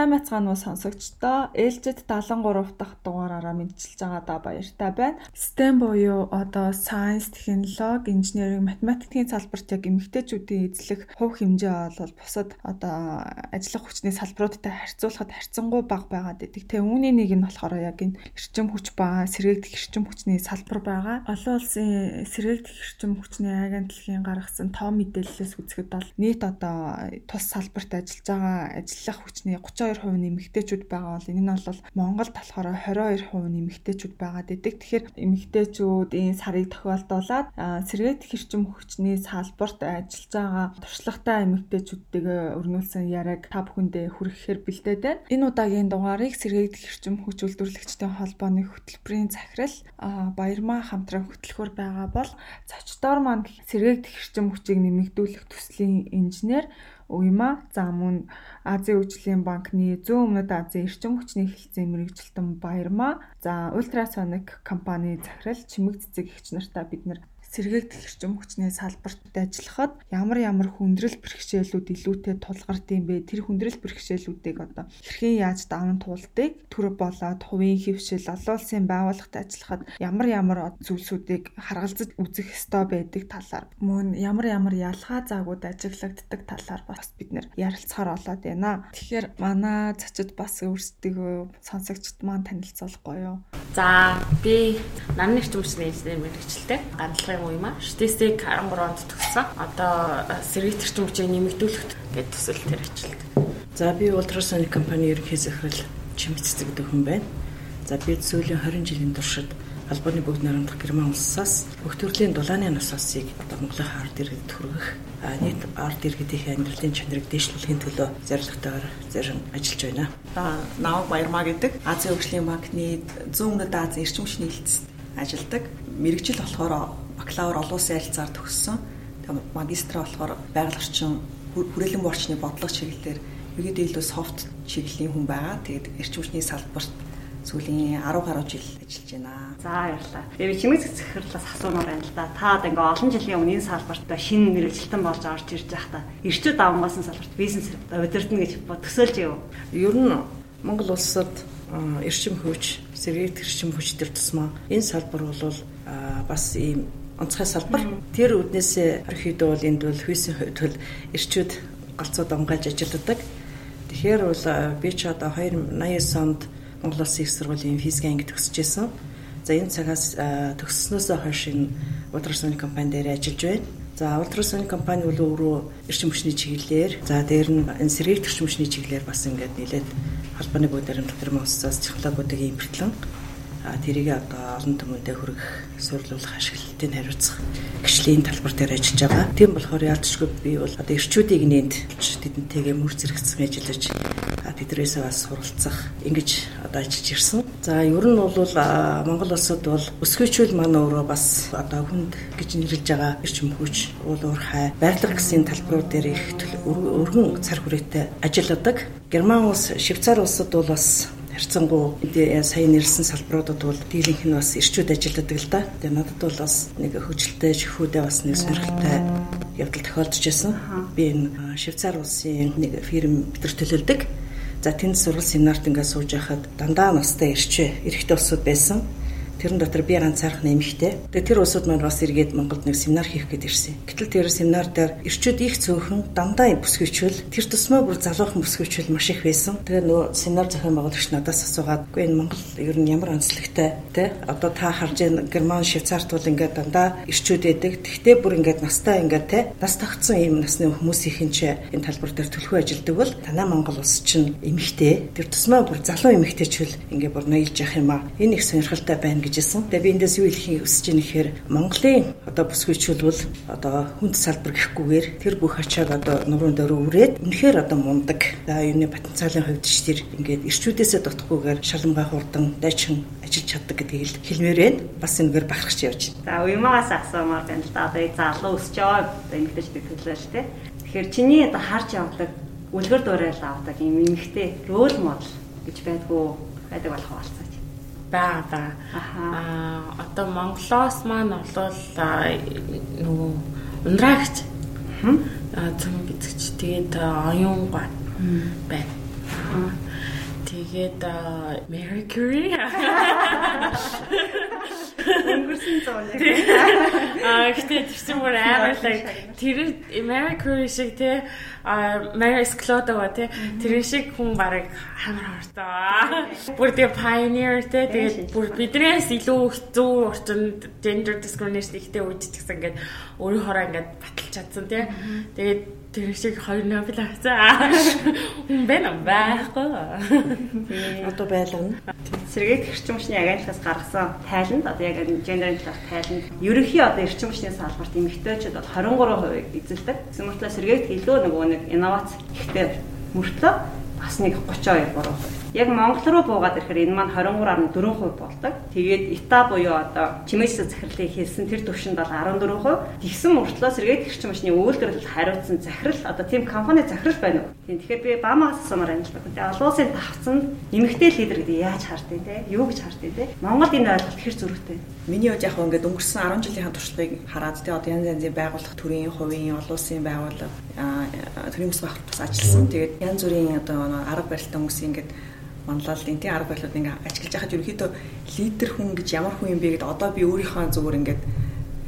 Сайн мэцгаан уу сонсогчдоо ээлжид 73 дахь дугаараараа мэдчилж байгаадаа баяртай байна. STEM буюу одоо science, технологи, engineering, математикийн салбарт яг эмэгтэйчүүдийн эзлэх хувь хэмжээ бол бусад одоо ажиллах хүчний салбаруудтай харьцуулахад харьцангуй бага байгаад идэг. Тэгээ үүний нэг нь болохоор яг энэ эрчим хүч ба сэргээгдэх эрчим хүчний салбар байгаа. Олон улсын сэргээгдэх эрчим хүчний агентлагийн гаргасан тоо мэдээллээс үзэхэд бол нийт одоо тус салбарт ажиллаж байгаа ажиллах хүчний 32% нэмэгтэйчүүд байгаа бол энэ нь бол Монголд болохоор 22% нэмэгтэйчүүд байгаад идэг. Тэгэхээр эмэгтэйчүүд энэ сарыг тохиолдуулаад сэргээгдэх эрчим хүчний салбарт ажиллаж байгаа туршлагатай эмэгтэйчүүдтэйгээ өрнүүлсэн яриаг та бүхэндээ хүргэхээр бэлдээд байна. Энэ удаагийн дугаарыг сэргээгдэх эрчим хүч үйлдвэрлэгчдийн холбооны хөтөлбөрийн захирал Баярмаа хамтран хөтлөхөр байгаа бол зочдоор маань сэргээгдэх эрчим хүчийг нэмэгдүүлэх төслийн инженер Уйма за мөн Азийн хөгжлийн банкны зүүн өмнөд Азийн эрчим хүчний хэлтсийн мэрэгжилтэн Баярмаа за Ультрасоник компани захирал Чимэг цэцэг эгч нартаа бид нэр сэргээгдэх эрчим хүчний салбарт ажиллахад ямар ямар хүндрэл бэрхшээлүүд илүүтэй тулгард юм бэ? Тэр хүндрэл бэрхшээлүүдийг одоо хэрхэн яаж даван туулдыг төр болоод хувийн хөвшил олон улсын байгууллагт ажиллахад ямар ямар зүйлсүүдийг харгалзаж үзэх ёстой байдаг талаар мөн ямар ямар ялгаа заагууд ажиглагддаг талаар бас бид нэр ярилцахаар болоод байна. Тэгэхээр манай зочид бас өөрсдөө сонсогчд маань танилцуулахгүй юу? За би нарны эрчим хүчний инженер мэрэгчлээ. Ганцлагын уу юм аа. Статистик 13 онд төгссөн. Одоо э, сэргийт эрчим хүчийг нэмэгдүүлэхэд гэдэг төсөл төр ажилладаг. За би Ultrasonic компани ерөнхий захирал Чимэцэцэг гэдэг хүн байна. За би сүүлийн 20 жилийн туршид албаны бүгд найрамдах Герман улсаас бүх төрлийн дулааны насаасыг одоо Монголын ард иргэд хүргэх нийт ард иргэдийн амьдралын чанарыг дэвшлүүлэхийн төлөө зорилготойгоор зарим ажиллаж байна. За Нав Баярмаа гэдэг Азийн хөгжлийн банкны зүүн өмнөд Азийн эрчим хүчний хэлтсэд ажилладаг. Мэргэжил болохоор бакалавр олон улсын харилцаар төгссөн. Тэгээ магистраа болохоор байгаль орчин хүрээлэн борчны бодлого чиглэлээр ерөөдөө илүү софт чиглэлийн хүн байгаа. Тэгээд эрчим хүчний салбарт сүүлийн 10 гаруй жил ажиллаж байна. За баярлалаа. Тэгээ чимэг цэцэрлээс асуумаар байна л да. Та одоо ингээ олон жилийн өмнө энэ салбарт шинэ мэрэгжилтэн болж орж ирж байхдаа эрчүүд авангасан салбарт бизнес удирдна гэж төсөөлж яв. Ер нь Монгол улсад эрчим хүч, сэргийгдэх эрчим хүч төр тусмаа энэ салбар бол бас ийм онцгой салбар. Тэр үднээсээ ерөөхдөө бол энд бол хүйсийн хувьд бол эрчүүд галзууд онгойж ажилладаг. Тэгэхээр бол би ч одоо 2089 онд Монгол Улсын их сургуулийн физикийн анги төгсөж За энэ цагаас төгссөнөөсөө хойш энэ Ultrasonic компани дээр ажиллаж байна. За Ultrasonic компани бол өөрөө эрчим хүчний чиглэлээр за дээр нь энэ сэргийгт эрчим хүчний чиглэлээр бас ингээд нэлээд холбооны бүгд баримтлах гэрмэн улсаас технологиудыг импортлон тэрийг одоо олон түмэндээ хүргэх, сурлуулах, ашиглалтыг хариуцах гэрчлийн талбар дээр ажиллаж байгаа. Тийм болохоор яалтчгүй би бол одоо эрчүүдийг нээнд тэдэнтэйгээ мөр зэрэгцэн ажиллаж тэдрээсээ бас суралцах ингэж одоо ажиллаж ирсэн. За ер нь бол Монгол улсад бол өсгөөчүүл маань өөрөө бас одоо хүнд гэж нэрлэж байгаа эрчим хүч, уул уурхай, байрлал гэсэн талбарууд дээр их өргөн цар хүрээтэй ажилладаг. Герман улс, Швейцар улсад бол бас харьцангуй сая нэрсэн салбаруудад бол дийлэнх нь бас ирчүүд ажилладаг л да. Тэгээ надад бол бас нэг хөгжилтэй шихүүдээ бас нэг сонирхолтой явдал тохиолдож байсан. Би энэ Швейцар улсын нэг фирм битэр төлөлдөг. За тэнд сургал семинарт ингээд сууж байхад дандаа настай ирчээ эрэгтэй улсууд байсан. Тэрэн дотор би ганцаарх нэмэгтэй. Тэгээ тэр улсууд маань бас эргээд Монголд нэг семинар хийх гээд ирсэн. Гэтэл тэр семинар дээр эрчүүд их цөөхөн дандаа бүсгүйчвэл тэр тусмаа бүр залуухан бүсгүйчвэл маш их байсан. Тэгээ нөгөө семинар зохион байгуулагч надаас асуугаад "Үгүй энэ Монгол ер нь ямар онцлогтой те одоо та харж байгаа Герман, Швейцарт бол ингээд дандаа эрчүүд байдаг. Тэгтээ бүр ингээд настай ингээд те нас тогтсон ийм насны хүмүүсийн ч энэ талбар дээр төлхөө ажилдаг бол танай Монгол улс чинь эмэгтэй. Тэр тусмаа бүр залуу эмэгтэйчвэл ингээд бүр ноёлж явах юм аа. Энэ их сонирхолтой байна гэжсэн. Тэгээ би эндээс юу хэлхийг хүсэж байна гэхээр Монголын одоо бүсгүйчүүл бол одоо хүнд салбар гэхгүйгээр тэр бүх ачааг одоо нуруунд өрөө үрээд үнэхээр одоо мундаг. За юуны потенциалын хувьд ч тэр ингээд ирчүүдээсээ дутахгүйгээр шалангай хурдан дайчин ажиллаж чаддаг гэдгийг хэлмээр байна. Бас энэгээр бахархч явж байна. За уймаагаас асуумаар байна л да. Одоо залуу өсч байгаа эмэгтэйч бид төлөөлж тээ. Тэгэхээр чиний одоо харж явдаг үлгэр дуурайл авдаг юм эмэгтэй рол модел гэж байдгүй байдаг болох болцоо байгаа даа. Аа одоо Монголоос маань олвол нөгөө ундраагч. Аа цэм гизгч тэгээд оюун гоо байна. Тэгээд Mary Curie өнгөрсөн зуун. Аа гэхдээ тэр чинь бүр амар л тэр Mary Curie шиг те Mary Sklodova те тэр шиг хүн бараг амар хортой. Бүр тэгээ pioneer те тэгээд бүр биднээс илүү хэцүү орчинд gender discrimination ихтэй үжиж гэсэн ингээд өөрийн хороо ингээд баталж чадсан те. Тэгээд Тэр шиг хоёр Нобель авцаа. Хүн байна байхгүй. Одоо байлгана. Сэргээх эрчим хүчний агентлагаас гаргасан тайланд одоо яг гендерийн талаарх тайланд ерөнхий одоо эрчим хүчний салбарт эмэгтэйчүүд бол 23% эзэлдэг. Гэсэн мэтлээ сэргээгт илүү нөгөө нэг инновац ихтэй мөртлөө бас нэг 32 3% яг Монгол руу буугаад ирэхээр энэ маань 23.4% болдог. Тэгээд ИТА буюу одоо чимээжсэн захирлыг хэлсэн тэр төвшөнд бол 14%. Тэгсэн мөртлөөс эргээд гэрч машины үйлдвэрлэл хариуцсан захирал одоо тийм компани захирал байна уу? Тийм тэгэхээр би бамаас асуумаар байна л да. Тэгээд олон улсын давцанд нэмэгтэй лидер гэдэг яаж хардыг те? Юу гэж хардыг те? Монголд энэ ойлголт хэр зөрүүтэй? Миний хувьд яг ингээд өнгөрсөн 10 жилийнхаа туршлагыг хараад те одоо янз янзын байгууллага төрийн, хувийн, олон улсын байгууллага төрийн бас ажилласан. Тэгээд янз бүрийн одоо арга барилтаа өнгөс ингээд манлайлалын тий арга барилууд ингээ ажиглаж байхад ерөнхийдөө лидер хүн гэж ямар хүн юм бэ гэдээ одоо би өөрийнхөө зүгээр ингээд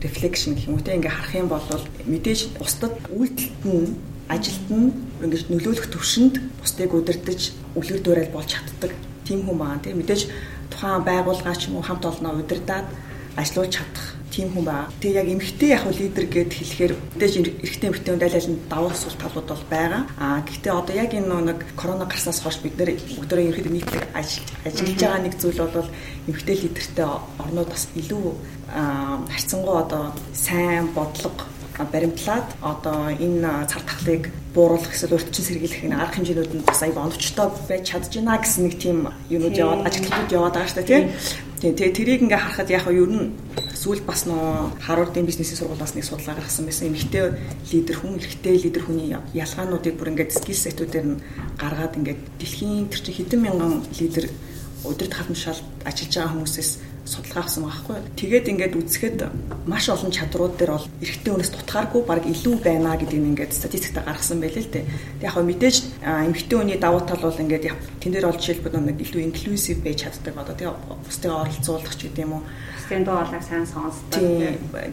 рефлекшн гэх юм уу те ингээ харах юм бол мэдээж бусдад үйлдэлт нь ажилд нь ингэж нөлөөлөх төвшөнд бусдыг удирдах үлгэр дуурайл болж чаддаг тийм хүн байна тийм мэдээж тухайн байгууллага ч юм уу хамт олноо удирдаад ажиллуулж чадах тийм хүн байгаа. Тэгээ яг эмгтэй яг лидер гэд хэлэхээр мэдээж эрэгтэй эмгтэй хүн аль аль нь давуу сул талууд бол байгаа. Аа гэхдээ одоо яг энэ нэг корона гарснаас хойш бид нэр бүгдөө ерөөхдөө нийтлэг ажиллаж байгаа нэг зүйл бол эмгтэй лидертэй орнууд бас илүү харьцангуй одоо сайн бодлого баримтлаад одоо энэ цар тахлыг бууруулах эсвэл өрчин сэргийлэх нэг арга хэмжээнүүд нь бас аяг оновчтой байж чадж байна гэсэн нэг тийм юмуд яваад ажиглалтууд яваад байгаа шүү дээ тийм. Тийм тэгээ тэрийг ингээ харахад яг нь ер нь сүүл бас нөө Харвардын бизнесийн сургуулиас нэг судалгаа гаргасан байсан. Эмэгтэй лидер хүн, эрэгтэй лидер хүний ялгаануудыг бүр ингээд скил сетүүдээр нь гаргаад ингээд дэлхийн тэр чинь хэдэн мянган лидер өдөрт халамжшаалд ажиллаж байгаа хүмүүсээс судалгаа авсан байхгүй. Тэгээд ингээд үзэхэд маш олон чадрууд дээр бол эрэгтэй хүнээс дутгааргүй баг илүү байна гэдгийг ингээд статистикта гаргасан байлээ л дээ. Тэг яг мэдээж эмэгтэй хүний давуу тал бол ингээд тэн дээр бол жишээлбэл нэг илүү инклюзив байж чаддаг одоо тэг бусдыг оролцуулах ч гэдэг юм уу. Бусдын дуу хоолойг сайн сонсдог.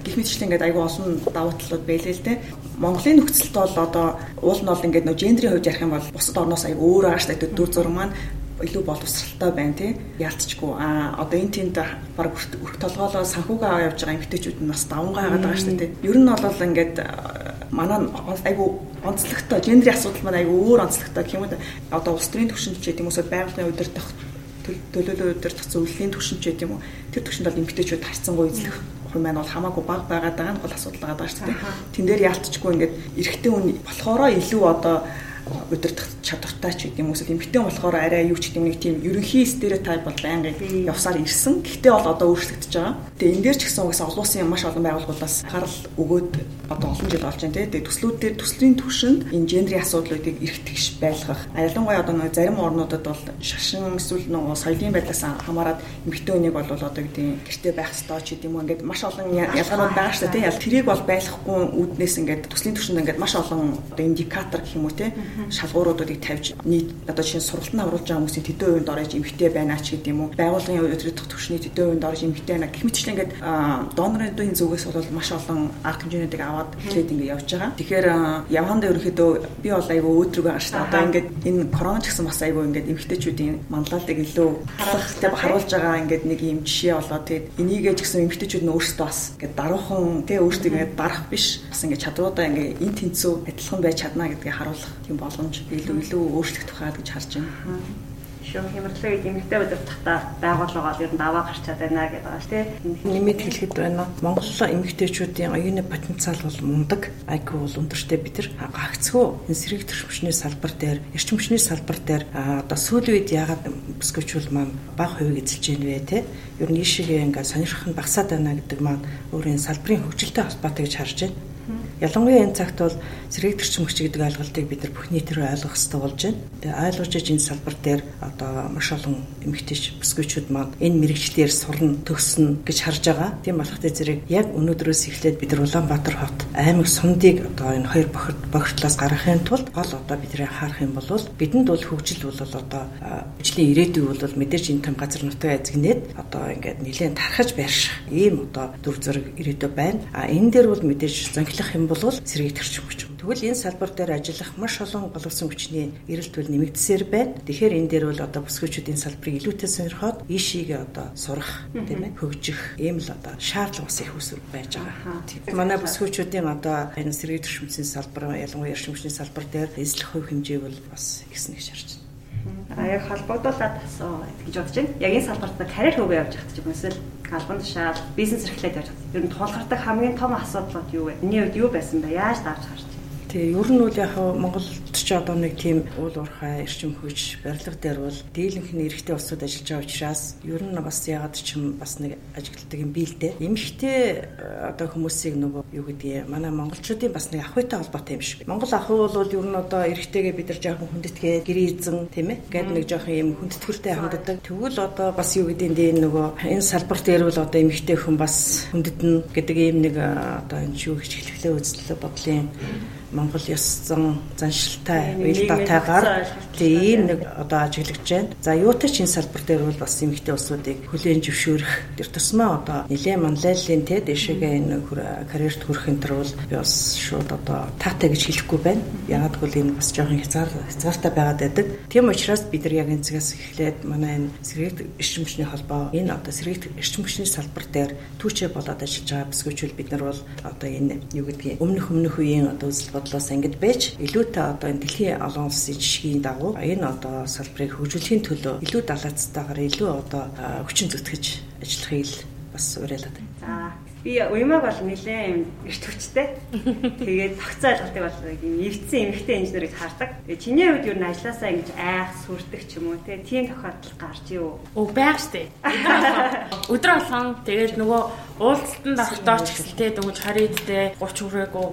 Гэх мэтчлэн ингээд айгүй олон давуу талууд байлээ л дээ. Монголын нөхцөлд бол одоо уул нь бол ингээд нөө гендрийн хувьд ярих юм бол бусад орноос айгүй өөр ааштай дүр зураг маань илүү боловсралтай байна тий яалтчгүй. А одоо энэ тэнд баг өрх толгоолоо санхүүгээ аваа явж байгаа эмгтээчүүд нь бас давангаа хагаад байгаа шүү дээ ер нь бол ингээд манай айгу онцлогтой гендрийн асуудал маань айгу өөр онцлогтой гэх юм уу одоо улс төрийн түвшинд ч гэдэг юм уу байгалийн удирдах төлөөлөл удирдах зөвлөлийн түвшинд ч гэдэг юм уу. Тэр түвшинд бол эмгтээчүүд харьцангуй эзлэх хүн маань бол хамаагүй баг байгаад байгаа нь бол асуудал байгаа даа шүү дээ тэн дээр яалтчгүй ингээд эрэгтэй хүн болохоороо илүү одоо удирдах чадвартай ч гэдэг юм уу эмэгтэй болохоор арай юу ч гэдэг нэг тийм ерөнхий стереотип бол байнгын явсаар ирсэн. Гэхдээ бол одоо өөрчлөгдөж байгаа. Тэгээ энэ дээр ч гэсэн угсаа олон улсын маш олон байгууллагуудаас гарал өгөөд одоо олон жил болж байна тий. Тэгээ төслүүд дээр төслийн түвшинд энэ гендрийн асуудлуудыг эргэтгэж байлгах. Ялангуяа одоо нэг зарим орнуудад бол шашин эсвэл нөгөө соёлын байдлаас хамаарат эмэгтэй хүнийг бол одоо гэдэг гэртээ байх ёстой ч гэдэг юм ингээд маш олон ялгаанууд байгаа шүү дээ тий. Ял тэрийг бол байлгахгүй үүднээс ингээд төслийн түвшинд ингээд маш олон одоо индикатор гэх юм уу тий шалгууруудыг тавьж нийт одоо чинь сургалтанд оруулж байгаа хүмүүсийн тэдэн хувинд орж эмгтэй байна ч гэдэг юм уу байгууллагын удирдах төвшний тэдэн хувинд орж эмгтэй байна. Гэх мэтчлэн ингээд донорын зүгээс бол маш олон арга хэмжээнүүдийг аваад хэлээд ингээд явж байгаа. Тэгэхээр явханд ерөнхийдөө би бол айгүй өөдрөг байгаа шүү дээ. Одоо ингээд энэ корона ч гэсэн бас айгүй ингээд эмгтэйчүүдийн манлайлалыг илүү харахтай харуулж байгаа ингээд нэг юм жишээ болоо тэгээд энийгээ ч гэсэн эмгтэйчүүд нь өөрсдөө бас ингээд даруухан тий өөрсдөө ингээд дарах биш. Бас ингээд чадваруудаа ингээд эн тэнцүү адилхан байж чадна гэдгийг харуулах тийм боломж илүү илүү өөрчлөх тухай гэж харж байна шүү хямралыг эмэгтэй удирдахтаа байгууллагаа ер нь даваа гарч чадаад байна гэдэг байгаа шүү дээ. Нэмэт хэлэхэд байна. Монгол эмэгтэйчүүдийн оюуны потенциал бол мундаг, IQ бол өндөртэй бид нар энэ сэрэг төршмчний салбар дээр, эрчим хүчний салбар дээр одоо сүүлийн үед яагаад бүсгүүчүүл маань бага хувийг эзэлж байна вэ те? Ер нь ийшээгээ ингээд сонирхох нь багасаад байна гэдэг маань өөрийн салбарын хөгжилтэй холбоотой гэж харж байна. Ялангуяа энэ цагт бол сэргийг төрчин хүч гэдэг ойлголтыг бид нар бүх нийтээр ойлгох хэрэгтэй болж байна. Тэгээ ойлгож энэ салбар дээр одоо маш олон эмэгтэйч бүсгүйчүүд маань энэ мэрэгчлэр сурна, төгснө гэж харж байгаа. Тийм болохтой зэрэг яг өнөөдрөөс эхлээд бид нар Улаанбаатар хот аймаг сумдыг одоо энэ хоёр бохирдлоос гаргахын тулд гол одоо бидний анхаарах юм бол бидэнд бол хөгжил бол одоо хөгжлийн ирээдүй бол мэдээж энэ том газар нутаг эзэгнээд одоо ингээд нэлээд тархаж байрших ийм одоо дүр зураг ирээдүй байна. А энэ дээр бол мэдээж зонхилох юм бол сэргийг төрчих хүч. Тэгвэл энэ салбар дээр ажиллах маш олон головсон хүчний эрэлт бол нэмэгдсээр байна. Тэгэхээр энэ дээр бол одоо бүсгүйчүүд энэ салбарыг илүүтэй сонирхоод ийшээгээ одоо сурах тийм ээ хөгжих ийм л одоо шаардлага бас их үсвэр байж байгаа. Манай бүсгүйчүүдийн одоо энэ сэргийг төршмөсийн салбар ялангуяа эршимчний салбар дээр эзлэх хувь хэмжээ бол бас ихснэ гэж харж байна. А яг холбогдуулаад асуу гэж бодож байна. Яг энэ салбарт карьер хөвөө явж хат ч юм эсвэл албан тушаал бизнес эрхлээд явж хат. Ер нь тулгардаг хамгийн том асуудлууд юу вэ? Миний хувьд юу байсан бэ? Яаж давж гарч Тэгээ ер нь бол яг Монголд ч одоо нэг тийм уул уурхай эрчим хүч барилга дээр бол дийлэнх нь эрэгтэй улсууд ажиллаж байгаа учраас ер нь бас ягаад ч юм бас нэг ажигладаг юм биэлдэ. Эмэгтэй э, одоо хүмүүсийг нөгөө юу гэдгийг манай монголчуудын бас нэг ахуйтай холбоотой юм шиг. Монгол ахуй бол ер нь одоо эрэгтэйгээ бид нар жоохон хүндэтгээ гэрээзэн тийм ээ. Гэт нэг жоохон юм хүндэтгэртэй ханддаг. Тэгвэл одоо бас юу гэдгийг энэ нөгөө энэ салбар дээр бол одоо эмэгтэй хүн бас хүндэтнэ гэдэг ийм нэг э, одоо энэ шүү хичгэлээ үзлээ бодлын Монгол ёс зан заншилтай уялдаатайгаар тийм нэг одоо ажиглаж байна. За юутай ч энэ салбар дээр бол бас эмэгтэй улсуудыг хүлээн зөвшөөрөх тэр тусмаа одоо нэлээд манлайллын те дэшегээ энэ карьерт хүрэх энэ төр бол би бас шууд одоо таатай гэж хэлэхгүй байна. Ягаад гэвэл энэ бас жоохон хязгаар хязгаартай байгаад байдаг. Тийм учраас бид нар яг энэ цагаас эхлээд манай энэ сэргийт эрчим хүчний холбоо энэ одоо сэргийт эрчим хүчний салбар дээр түүчээ болоод ажиллаж байгаа бүсгүйчүүл бид нар бол одоо энэ юу гэдгийг өмнөх өмнөх үеийн одоо үзэл бодлоос ангид байж илүүтэй одоо энэ дэлхийн олон улсын жишгийн дагуу энэ одоо салбарыг хөгжүүлэхийн төлөө илүү далаацтайгаар илүү одоо хүчин зүтгэж ажиллахыг л бас уриалаад байна. За би уймаг бол нэлээд эрт хүчтэй. Тэгээд тогтцоо ойлголтыг бол юм эвдсэн эмэгтэй инженер гэж хардаг. Тэгээд чиний хувьд юу н ажилласаа ингэж айх сүрдэг ч юм уу те тийм тохиолдол гарч юу? Өө байг штэ. Өдөр болгон тэгээд нөгөө уулзалтанд автооч гэхэлтэй дөнгөж 20-д те 30 хүрээгүй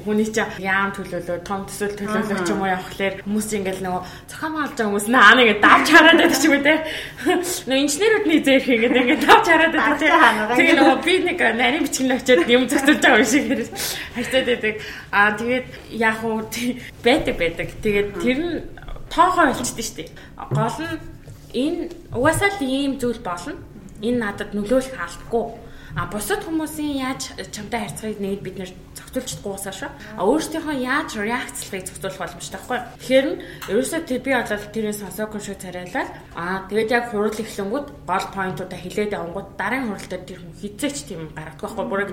хүний чинь яам төлөөлөө том төсөл төлөөлөө ч юм уу явахлаар хүмүүс ингээл нөгөө зохион байгуулж байгаа хүмүүс наа нэг давж хараад байдаг ч юм уу те. Нөгөө инженерүүдний зээх ингээд ингээд давж хараад байдаг те. Тэгээ нөгөө би нэг нарийн бичгэн очиод юм зөвтөлж байгаа юм шиг хайцаад байдаг. Аа тэгээд яг уу байдаг байдаг. Тэгээд тэр нь тоогоо олчдээ штеп. Гол нь энэ угаасаа л ийм зүйл болно. Энэ надад нөлөөлөх алдаггүй. А бусад хүмүүсийн яаж чамтай харьцахыг нэг бид нэр зохицуулж чадгүйсаа шүү. А өөрсдийнхөө яаж реакцлахыг зохицуулах боломжтой байхгүй. Тэгэхээр нь ерөөсөө тэр би болол тэрийг сонсоогүй шүү царайлал. А тэгээд яг хурал эхлэнгүүд гол поинтуудаа хилээд явангууд дараагийн хурал дээр тэр хүн хизээч тийм гаргадаг байхгүй. Бүрэг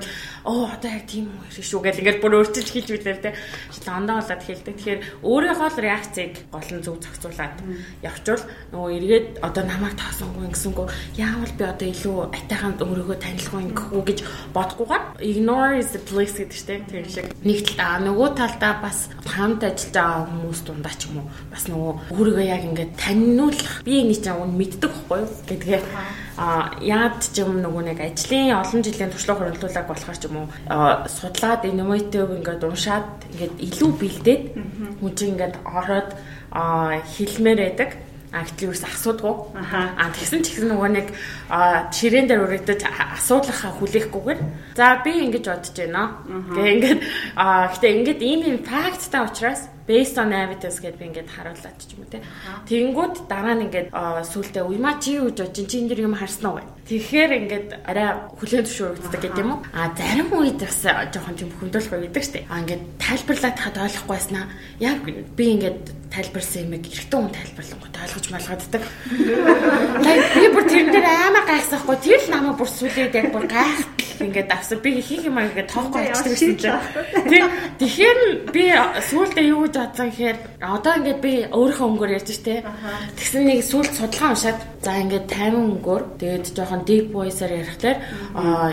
оо одоо яг тийм үү хэрэг шүү гэл ингээд бүр өөрчилж хэлж билээ те. Лондоо болоод хэлдэг. Тэгэхээр өөрийнхөө л реакцийг гол нь зөв зохицуулаад явчвал нөгөө эргээд одоо намайг таасангүй ингэсэнгөө яавал би одоо илүү атайхан өөрийгөө танилцахгүй ингэхгүй гэж бодохгүйгээр ignore is the bliss гэдэг чинь тийм шиг. Нэг талаа нөгөө талдаа бас хамт ажиллаж байгаа хүмүүс дундаа ч юм уу бас нөгөө өөрийгөө яг ингээд таниулах би энэ чинь үн мэддэг байхгүй юу? Гэдгээ а яад ч юм нөгөө нэг ажлын олон жилийн туршлага хөрвүүлүүлэг болохоор ч юм уу судлаад innovative ингээд уншаад ингээд илүү бэлдээд хүн чинь ингээд ороод хэлмээр байдаг А гэтэл юус асуудгүй. Аа тэгсэн ч гэсэн нөгөө нэг ширээн дээр үрэгдэж асуудлахаа хүлээхгүйгээр за би ингэж бодож байна. Гэ ингээд аа гэтээ ингээд ийм ийм факттай учраас based on evidence гэдээ би ингээд харуулад ч юм уу те. Тэнгүүд дараа нь ингээд сүултээ уйма чи юу гэж бодож чи энэ юм харсан уу? Тэгэхээр ингээд арай хүлэн зөвшөөрөгддөг гэдэг юм уу? А зарим үед бас жоохон тийм хөндөөлөх байдаг штэ. А ингээд тайлбарлаад хад ойлгохгүй байснаа яг би ингээд тайлбарсан юм эрэгтэй хүн тайлбарлангууд ойлгож малгаддаг. Би бүр тэрэн дээр аймаа гайхсахгүй тэр л намайг бүр сүлээд яг бүр гайхтал ингээд авсан. Би хийх юм аа ингээд тоохгүй гэсэн чинь. Тэг. Тэгэхээр би сүултээ юу гэж бодлоо гэхээр одоо ингээд би өөрийнхөө өнгөөр ярьж штэ. Тэгсэн нэг сүулт судалгаа уншаад за ингээд 50 өнгөөр тэгээд жоохон deep voice-аар ярихлаар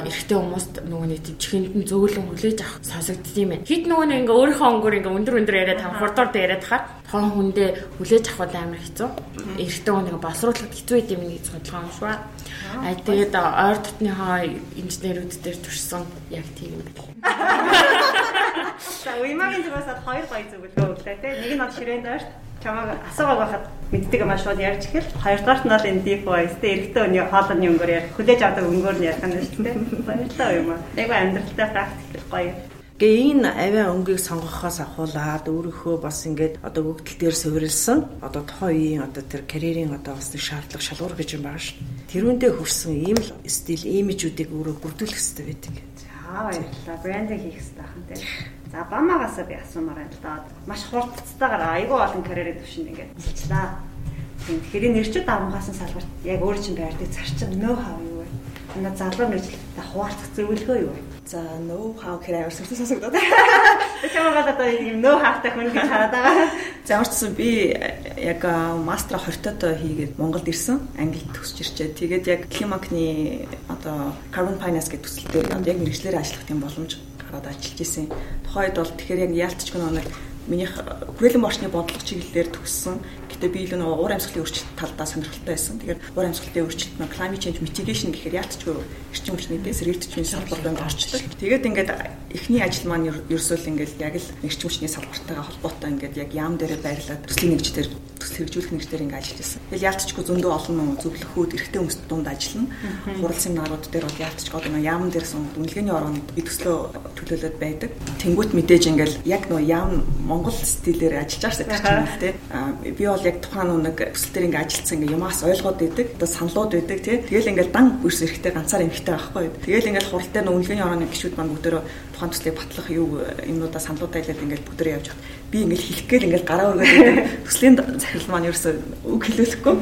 эрэгтэй хүмүүст нөгөө нэг чихэнд нь зөөлөн хүлээж авах сонсогдд юм байна. Хит нөгөө нэг ингээд өөрийнхөө өнгөөр ингээд өндөр өндөр яриад хам хурдуур дээр яриад хахаар хон хүндээ хүлээж авах амар хэцүү. Эрэгтэй хүн нэг босруулахад хэцүү байт юм нэг судалгаа уншваа. Аа тэгээд ойр дотныхоо инженерүүд дээр турсан яг тийм юм байна. За уймагийн зүгээс хоёр гоё зөвлөгөө өглөө те. Нэг нь бол ширээнд ойрт чамайг асуугаа байхад мэддэг юм шууд ярьж ихэл. Хоёрдугаарт нь бол энэ deep voice те эрэгтэй хүний хоолны өнгөөр ярих, хүлээж авдаг өнгөөр нь ярих юм шүү дээ. Баярлалаа юм аа. Нэг амьдралтай практик гоё. Гээ энэ авиа өнгийг сонгохоос ахуулаад өөрийнхөө бас ингээд одоо өгдөл дээр суурилсан одоо тухайн үеийн одоо тэр карьерийн одоо бас шаардлага шалгуур гэж юм байна шүү. Тэрүүндээ хүрсэн ийм л стил имижүүдийг өөрөө бүрдүүлэх хэрэгтэй байдаг. За баярлалаа. Брендинг хийх хэрэгтэй байна те. За бамагаас би асуумаар байна л да. Маш хурдцтайгаар айгүй олон карьерийн төвшөнд ингээд хэлчлээ. Тэгэхээр нэрчүүд авангасан салбарт яг өөр чинь байрдаг зарчим нөө хав юу вэ? Энэ залуу мэржлэлтэй хуваалцах зөвлөгөө юу вэ? За хав гэхээр амар сүртэй сонсогдоод. Чамайг одоо ийм нөө хавтай хүн гэж хараад байгаа. За гэсэн би яг мастера 20 тоо хийгээд Монголд ирсэн. Англид төгсөж ирчээ. Тэгээд яг Климакны одоо Carbon Finance гэдэг төсөлтөөр яг мэрэгчлэр ажиллах тийм боломж гараад ажиллаж исэн. Тухайд бол тэгэхээр яг яалтчгүй нэг минийх хүрээлэн борчны бодлого чиглэлээр төгссөн Гэтэ би илүү нөгөө уур амьсгалын өөрчлөлт талдаа сонирхолтой байсан. Тэгэхээр уур амьсгалын өөрчлөлт нь climate change mitigation гэхээр яалтчгүй эрчим хүчний дэс эргэлтчийн салбар руу орчдөг. Тэгээд ингээд эхний ажил маань ерөөсөө л ингээд яг л эрчим хүчний салбартайгаа холбоотой ингээд яг яам дээрээ байрлаад төслийн нэгжлэр төсөл хэрэгжүүлэх нэгжлэр ингээд ажиллаж байсан. Тэгэл яалтчгүй зөндөө олон зөвлөхүүд эрэгтэй хүмүүст дунд ажиллана. Хурал семинарууд дээр бол яалтчгүй одоо яам дээрсэн үнэлгээний ороонд төслөө төлөөлөд байдаг. Тэнгүүт мэдээж ингээд яг нөгөө яам Монгол стилээр ажиллаж байгаа гэсэн тийм би бол яг тухайн нэг өсөлтөр ингээ ажилтсан ингээ юмас ойлгоод идэг. Одоо саналууд байдаг тий. Тэгэл ингээл дан бүрс эрэхтэй ганцаар эмхтэй байхгүй. Тэгэл ингээл хурал дээр нүнлэгийн орооны гişүүд маань бүгдөө тухайн төслийг батлах юу юмнуудаа саналуудаа хэлээд ингээл бүгдөө явж хат. Би ингээл хэлэх гээл ингээл гараа өргөд төслийн захирал маань ерөөсөө үг хэлүүлэхгүй.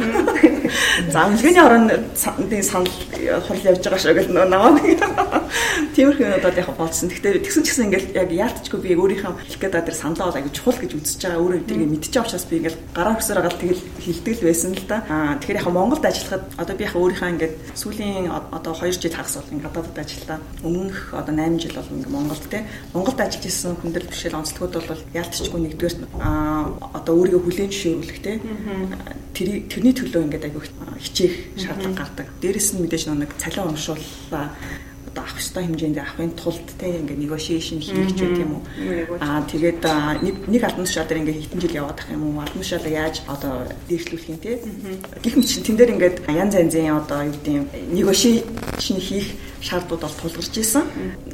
За нүнлэгийн орооны санал хурал явж байгаа шүү гэл намаа. Тиймэрхүү юмудад яг болцсон. Гэхдээ тэгсэн ч гэсэн ингээл яг яалтчгүй би өөрийнхөө хэлэх гэдэг тэр саналаа бол аягүй чухал гэж үзэж байгаа. Өөрөө тэрийг мэдчихэж учраас би ингээл гараа өгсөөр байгаа тэгэл хилдэг л байсан л да. Аа тэгэхээр яг Монголд ажиллахад одоо би яг өөрийнхөө ингээд сүүлийн одоо 2 жил хагас бол ингээд гадаадд ажиллаа. Өмнөх одоо 8 жил бол ингээд Монголд те. Монголд ажиллаж исэн хүндэл бишэл онцлогуд бол яалтчгүй нэгдүгээр аа одоо өөрийгөө хүлээн зөвшөөрүүлэх те. Тэр тэрний төлөө ингээд аягүй хичээх шаардлага гардаг. Дээрэс нь мэдээж нэг цалин уншууллаа одоо авах ёстой хэмжээнд авахын тулд те ингээ negotiation хийх ч юм уу. Аа тэгээд нэг албан тушаал дээр ингээ хитэн жил яваад ах юм уу? Албан тушаалаа яаж одоо дээшлүүлэх юм те. Гэх мэт чинь тэн дээр ингээд янз янзын одоо юу гэдэг юм negotiation хийх шаардууд бол тулгарч исэн.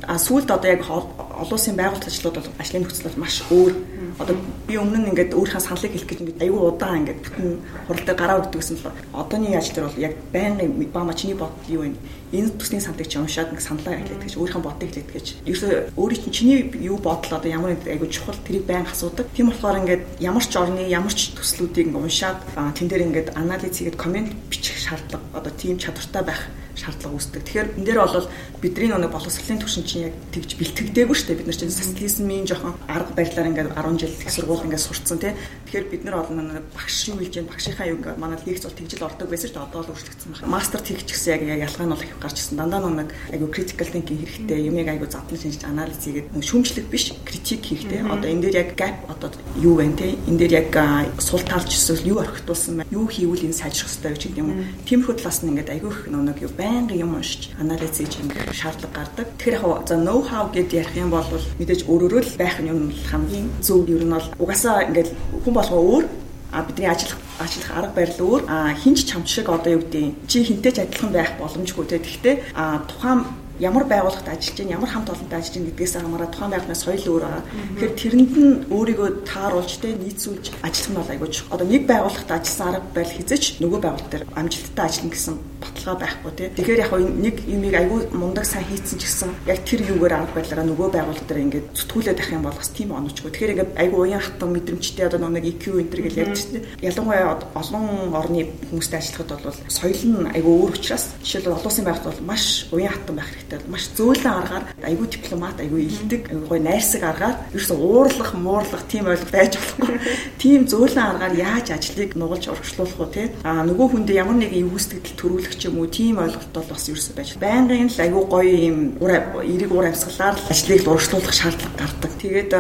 А сүүлд одоо яг олон улсын байгууллага ажлууд бол ажлын нөхцөл бол маш өөр. Одоо би өмнө нь ингээд өөрийнхөө саналыг хэлэх гэж ингээд аюу удаан ингээд бүтэн хуралтай гараа өгдөг гэсэн л одооний яаж дээр бол яг байнгын баама чиний бод юу вэ? Энэ төсний саналыг чи уншаад нэг саналаа хэлээд гэж өөрийнхөө бодыг хэлээд гэж. Ерөөсөө өөрийн чинь чиний юу бодол одоо ямар нэг аюу чухал тэрийг байн асуудаг. Тийм болохоор ингээд ямар ч орны ямар ч төслүүдийг ингээд уншаад тэн дээр ингээд анализ хийгээд комент бичих шаардлага одоо тийм чадвартай байх шаардлага үүсдэг. Тэгэхээр энэ дээр бол бидний нэг боловсролын түвшин чинь яг тэгж бэлтгэдэггүй шүү дээ. Бид нар чинь социализмын жоохон арга барилаар ингээд 10 жил их сургууль ингээд сурцсан тий. Тэгэхээр бид нар бол нэг багш юу хэлж байна, багшийнхаа юу ингээд манай лекц бол тэгжил ордог байсан шүү дээ. Одоо л өөрчлөгдсөн байна. Мастер тэгч гэсэн яг ялгаа нь бол их гарч ирсэн. Дандаа нэг айгу critical thinking хэрэгтэй, юмыг айгу задлан шинжиж анализ хийгээд шүүмжлэх биш, критик хэрэгтэй. Одоо энэ дээр яг gap одоо юу вэ тий? Энэ дээр яг сул талч эсвэл юу орхитуулсан байна? Юу хийвэл энэ сайжрах хэрэгтэй гэж юм? Тиймэрхүү талаас нь ингээд айгу их нэг юу байнгын юм уншиж анализ хийж ингээд шаардлага гардаг. Тэгэхээр яг за know how гэд ярих юм бол мэдээж өөрөөрөө л байх юм хамгийн зөв. Ер нь бол угаасаа ингээд хүн болгоо өөр а бидний ажиллах ажиллах арга барил өөр. А хинч чамч шиг одоо юу гэдэг чи хинтэй ч адилхан байх боломжгүй те. Гэхдээ а тухайн ямар байгууллагад ажиллаж чинь ямар хамт олонтой ажиллаж чинь гэдгээс хамаарат тухайн байгууллагын соёл өөр байгаа. Тэгэхээр тэрэнд нь өөрийгөө тааруулж те нийцүүлж ажиллах нь бол айгууч. Одоо нэг байгууллагад ажилласан арга барил хизэж нөгөө байгууллага дээр амжилттай ажиллана гэсэн баталгаа байхгүй тий. Тэгэхээр яг нэг юмыг айгүй мундаг сайн хийцэн ч гэсэн яг тэр юугаар арга барилаараа нөгөө байгууллага дээр ингээд зүтгүүлээд авах юм бол бас тийм онцгүй. Тэгэхээр ингээд айгүй уян хатан мэдрэмжтэй одоо нэг EQ энтер гэж ярьж тий. Ялангуяа олон орны хүмүүстэй ажиллахад бол соёл нь айгүй өөр учраас жишээлбэл олон улсын байгууллага бол маш уян хатан байх хэрэгтэй. Маш зөөлөн аргаар айгүй дипломат, айгүй илдэг, айгүй найрсаг аргаар ерөөсө уурлах, муурлах тийм ойлголт байж болохгүй. Тийм зөөлөн аргаар яаж ажлыг нугалж урагшлуулах уу тий. А нөгөө хүндээ ямар нэгэн эвгүйцэтгэл төрүүлэх ч юм уу тийм ойлголт бол бас ерөөсөй байж. Байнгын л айгүй гоё юм эрэг уур амьсгалаар л ажлыг дуршлуулах шаардлага гардаг. Тэгээд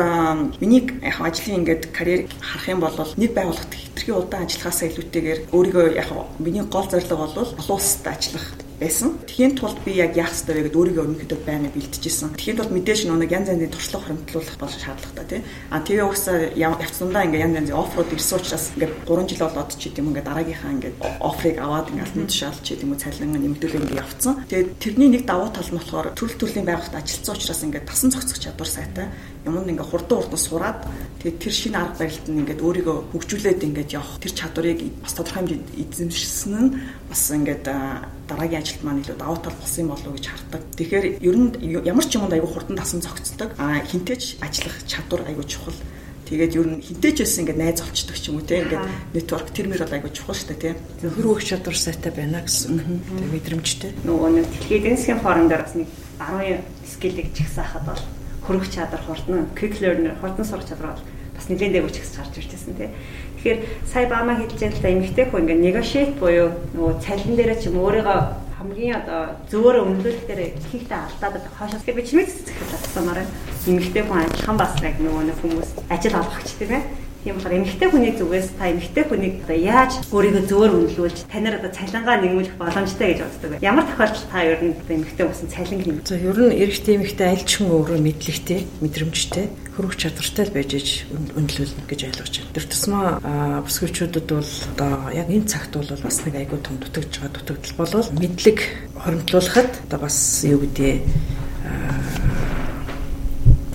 миний яг ажлын ингээд карьер харах юм бол нэг байгууллагт хэтэрхий удаан ажиллахаасаа илүүтэйгээр өөрийгөө яг миний гол зорилго бол олон улсад ажиллах байсан. Тэхийн тулд би яг яах ёстой вэ гэдээ өөрийгөө өөрийнхөө байнга бэлтжижсэн. Тэхийн тулд мэдээж нэг янз янзын туршлага хөрөмтлүүлэх бол шаардлагатай тийм. А тэгээ угсаа явцсандаа ингээ янз янзын оффроуд ирсэн учраас ингээ 3 жил болоод ч гэдэм ингээ дараагийнхаа ингээ оффрыг аваад ингээ алтан тушаал ч гэдэм үү цалин нэмэгдүүлээ ингээ явцсан. Тэгээ тэрний нэг давуу тал нь болохоор төрөл төрлийн байгууллагад ажилласан учраас ингээ тасан зохицох чадвар сайтай юм ингээ хурдан хурдан сураад тэгээд тэр шинэ арга барилд нь ингээд өөрийгөө хөгжүүлээд ингээд явах тэр чадварыг бас тодорхой хэмжээнд эзэмшсэн нь бас ингээд дараагийн ажилд маань илүү давуу тал болсон юм болов уу гэж хардаг. Тэгэхээр ер нь ямар ч юмд айгүй хурдан тасан зохицдог. А хинтээч ажиллах чадвар айгүй чухал. Тэгээд ер нь хинтээч байсан ингээд найз олчдаг ч юм уу те ингээд нэтворк тэрмэр бол айгүй чухал шүү дээ те. Хөр өөх чадвар сайтай байна гэсэн. Тэгээд мэдрэмжтэй. Нөгөө нэг дэлхийн эдийн засгийн форум дээр бас нэг 10 скиллийг чигсаахад бол хөрөх чадвар хурдан quick learner хурдан сурах чадвар бол бас нэлээд дээгүүр чигс гарч ирчихсэн тий. Тэгэхээр сая баама хэлж да эмэгтэй хүн ингээ negotiate буюу нөгөө цалин дээр ч юм өөрийгөө хамгийн одоо зөөр өмлөх дээр ихтэй алдаад хоошоос би чимээс зэхэл татсанаар эмэгтэй хүн ажиллахан бас яг нөгөө нэг хүмүүс ажил олгогч тийм ээ Тийм болохоор эмэгтэй хүний зүгээс та эмэгтэй хүнийг одоо яаж өөрийгөө зөөр үнэлүүлж танаар одоо цалингаа нэмүүлэх боломжтой гэж боддог вэ? Ямар тохиолдолд та ер нь эмэгтэй болсон цалин нэм? За ер нь эрэгтэй эмэгтэй аль ч хүн өөрөө мэдлэгтэй, мэдрэмжтэй, хөрөх чадвартай л байж үнэлүүлнэ гэж ойлгож байна. Тэр тусмаа бүсгүйчүүдэд бол одоо яг энэ цагт бол бас нэг айгүй том дутагдж байгаа дутагдал болол мэдлэг хоримтлуулахад одоо бас юу гэдэг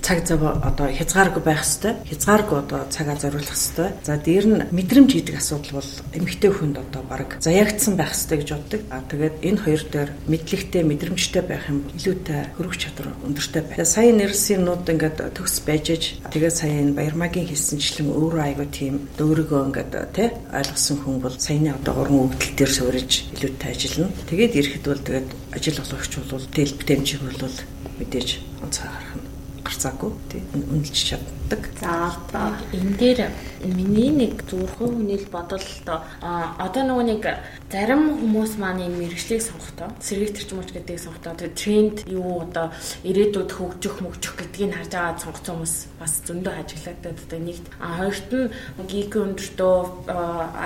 цаг зав одоо хязгааргүй байх хэвээр хязгааргүй одоо цагаа зориулах хэвээр. За дээр нь мэдрэмж гэдэг асуудал бол эмэгтэй хүнд одоо баг заяагдсан байх хэвээр гэж боддог. А тэгээд энэ хоёр дээр мэдлэгтэй мэдрэмжтэй байх юм илүүтэй хөрөх чадвар өндөртэй байна. Сая нэрсийн нууд ингээд төгс байж тэгээд сая энэ баярмагийн хэлсэнчлэн өөрөө айгу тийм өөрийгөө ингээд тий ойлгосон хүн бол саяны одоо уран өгдөл дээр суурьж илүүтэй ажиллана. Тэгээд ирэхэд бол тэгээд ажил олгогч бол тэл бүтэмжийг бол мэдээж онцгой гарах гарцаагүй тий үнэлж чаддаг. За энэ дээр миний нэг зүрхэн хүнийл бодол одоо нөгөө нэг зарим хүмүүс маань энэ мэрэгчлийг сонгохдоо сэргийг төрчмөч гэдгийг сонгохдоо тэр тренд юу одоо ирээдүйд хөгжих мөгжих гэдгийг харж байгаа сонгоцсон хүмүүс бас зөндөө ажиглагдаад одоо нэгт а хоёрт нь geek өндөртөө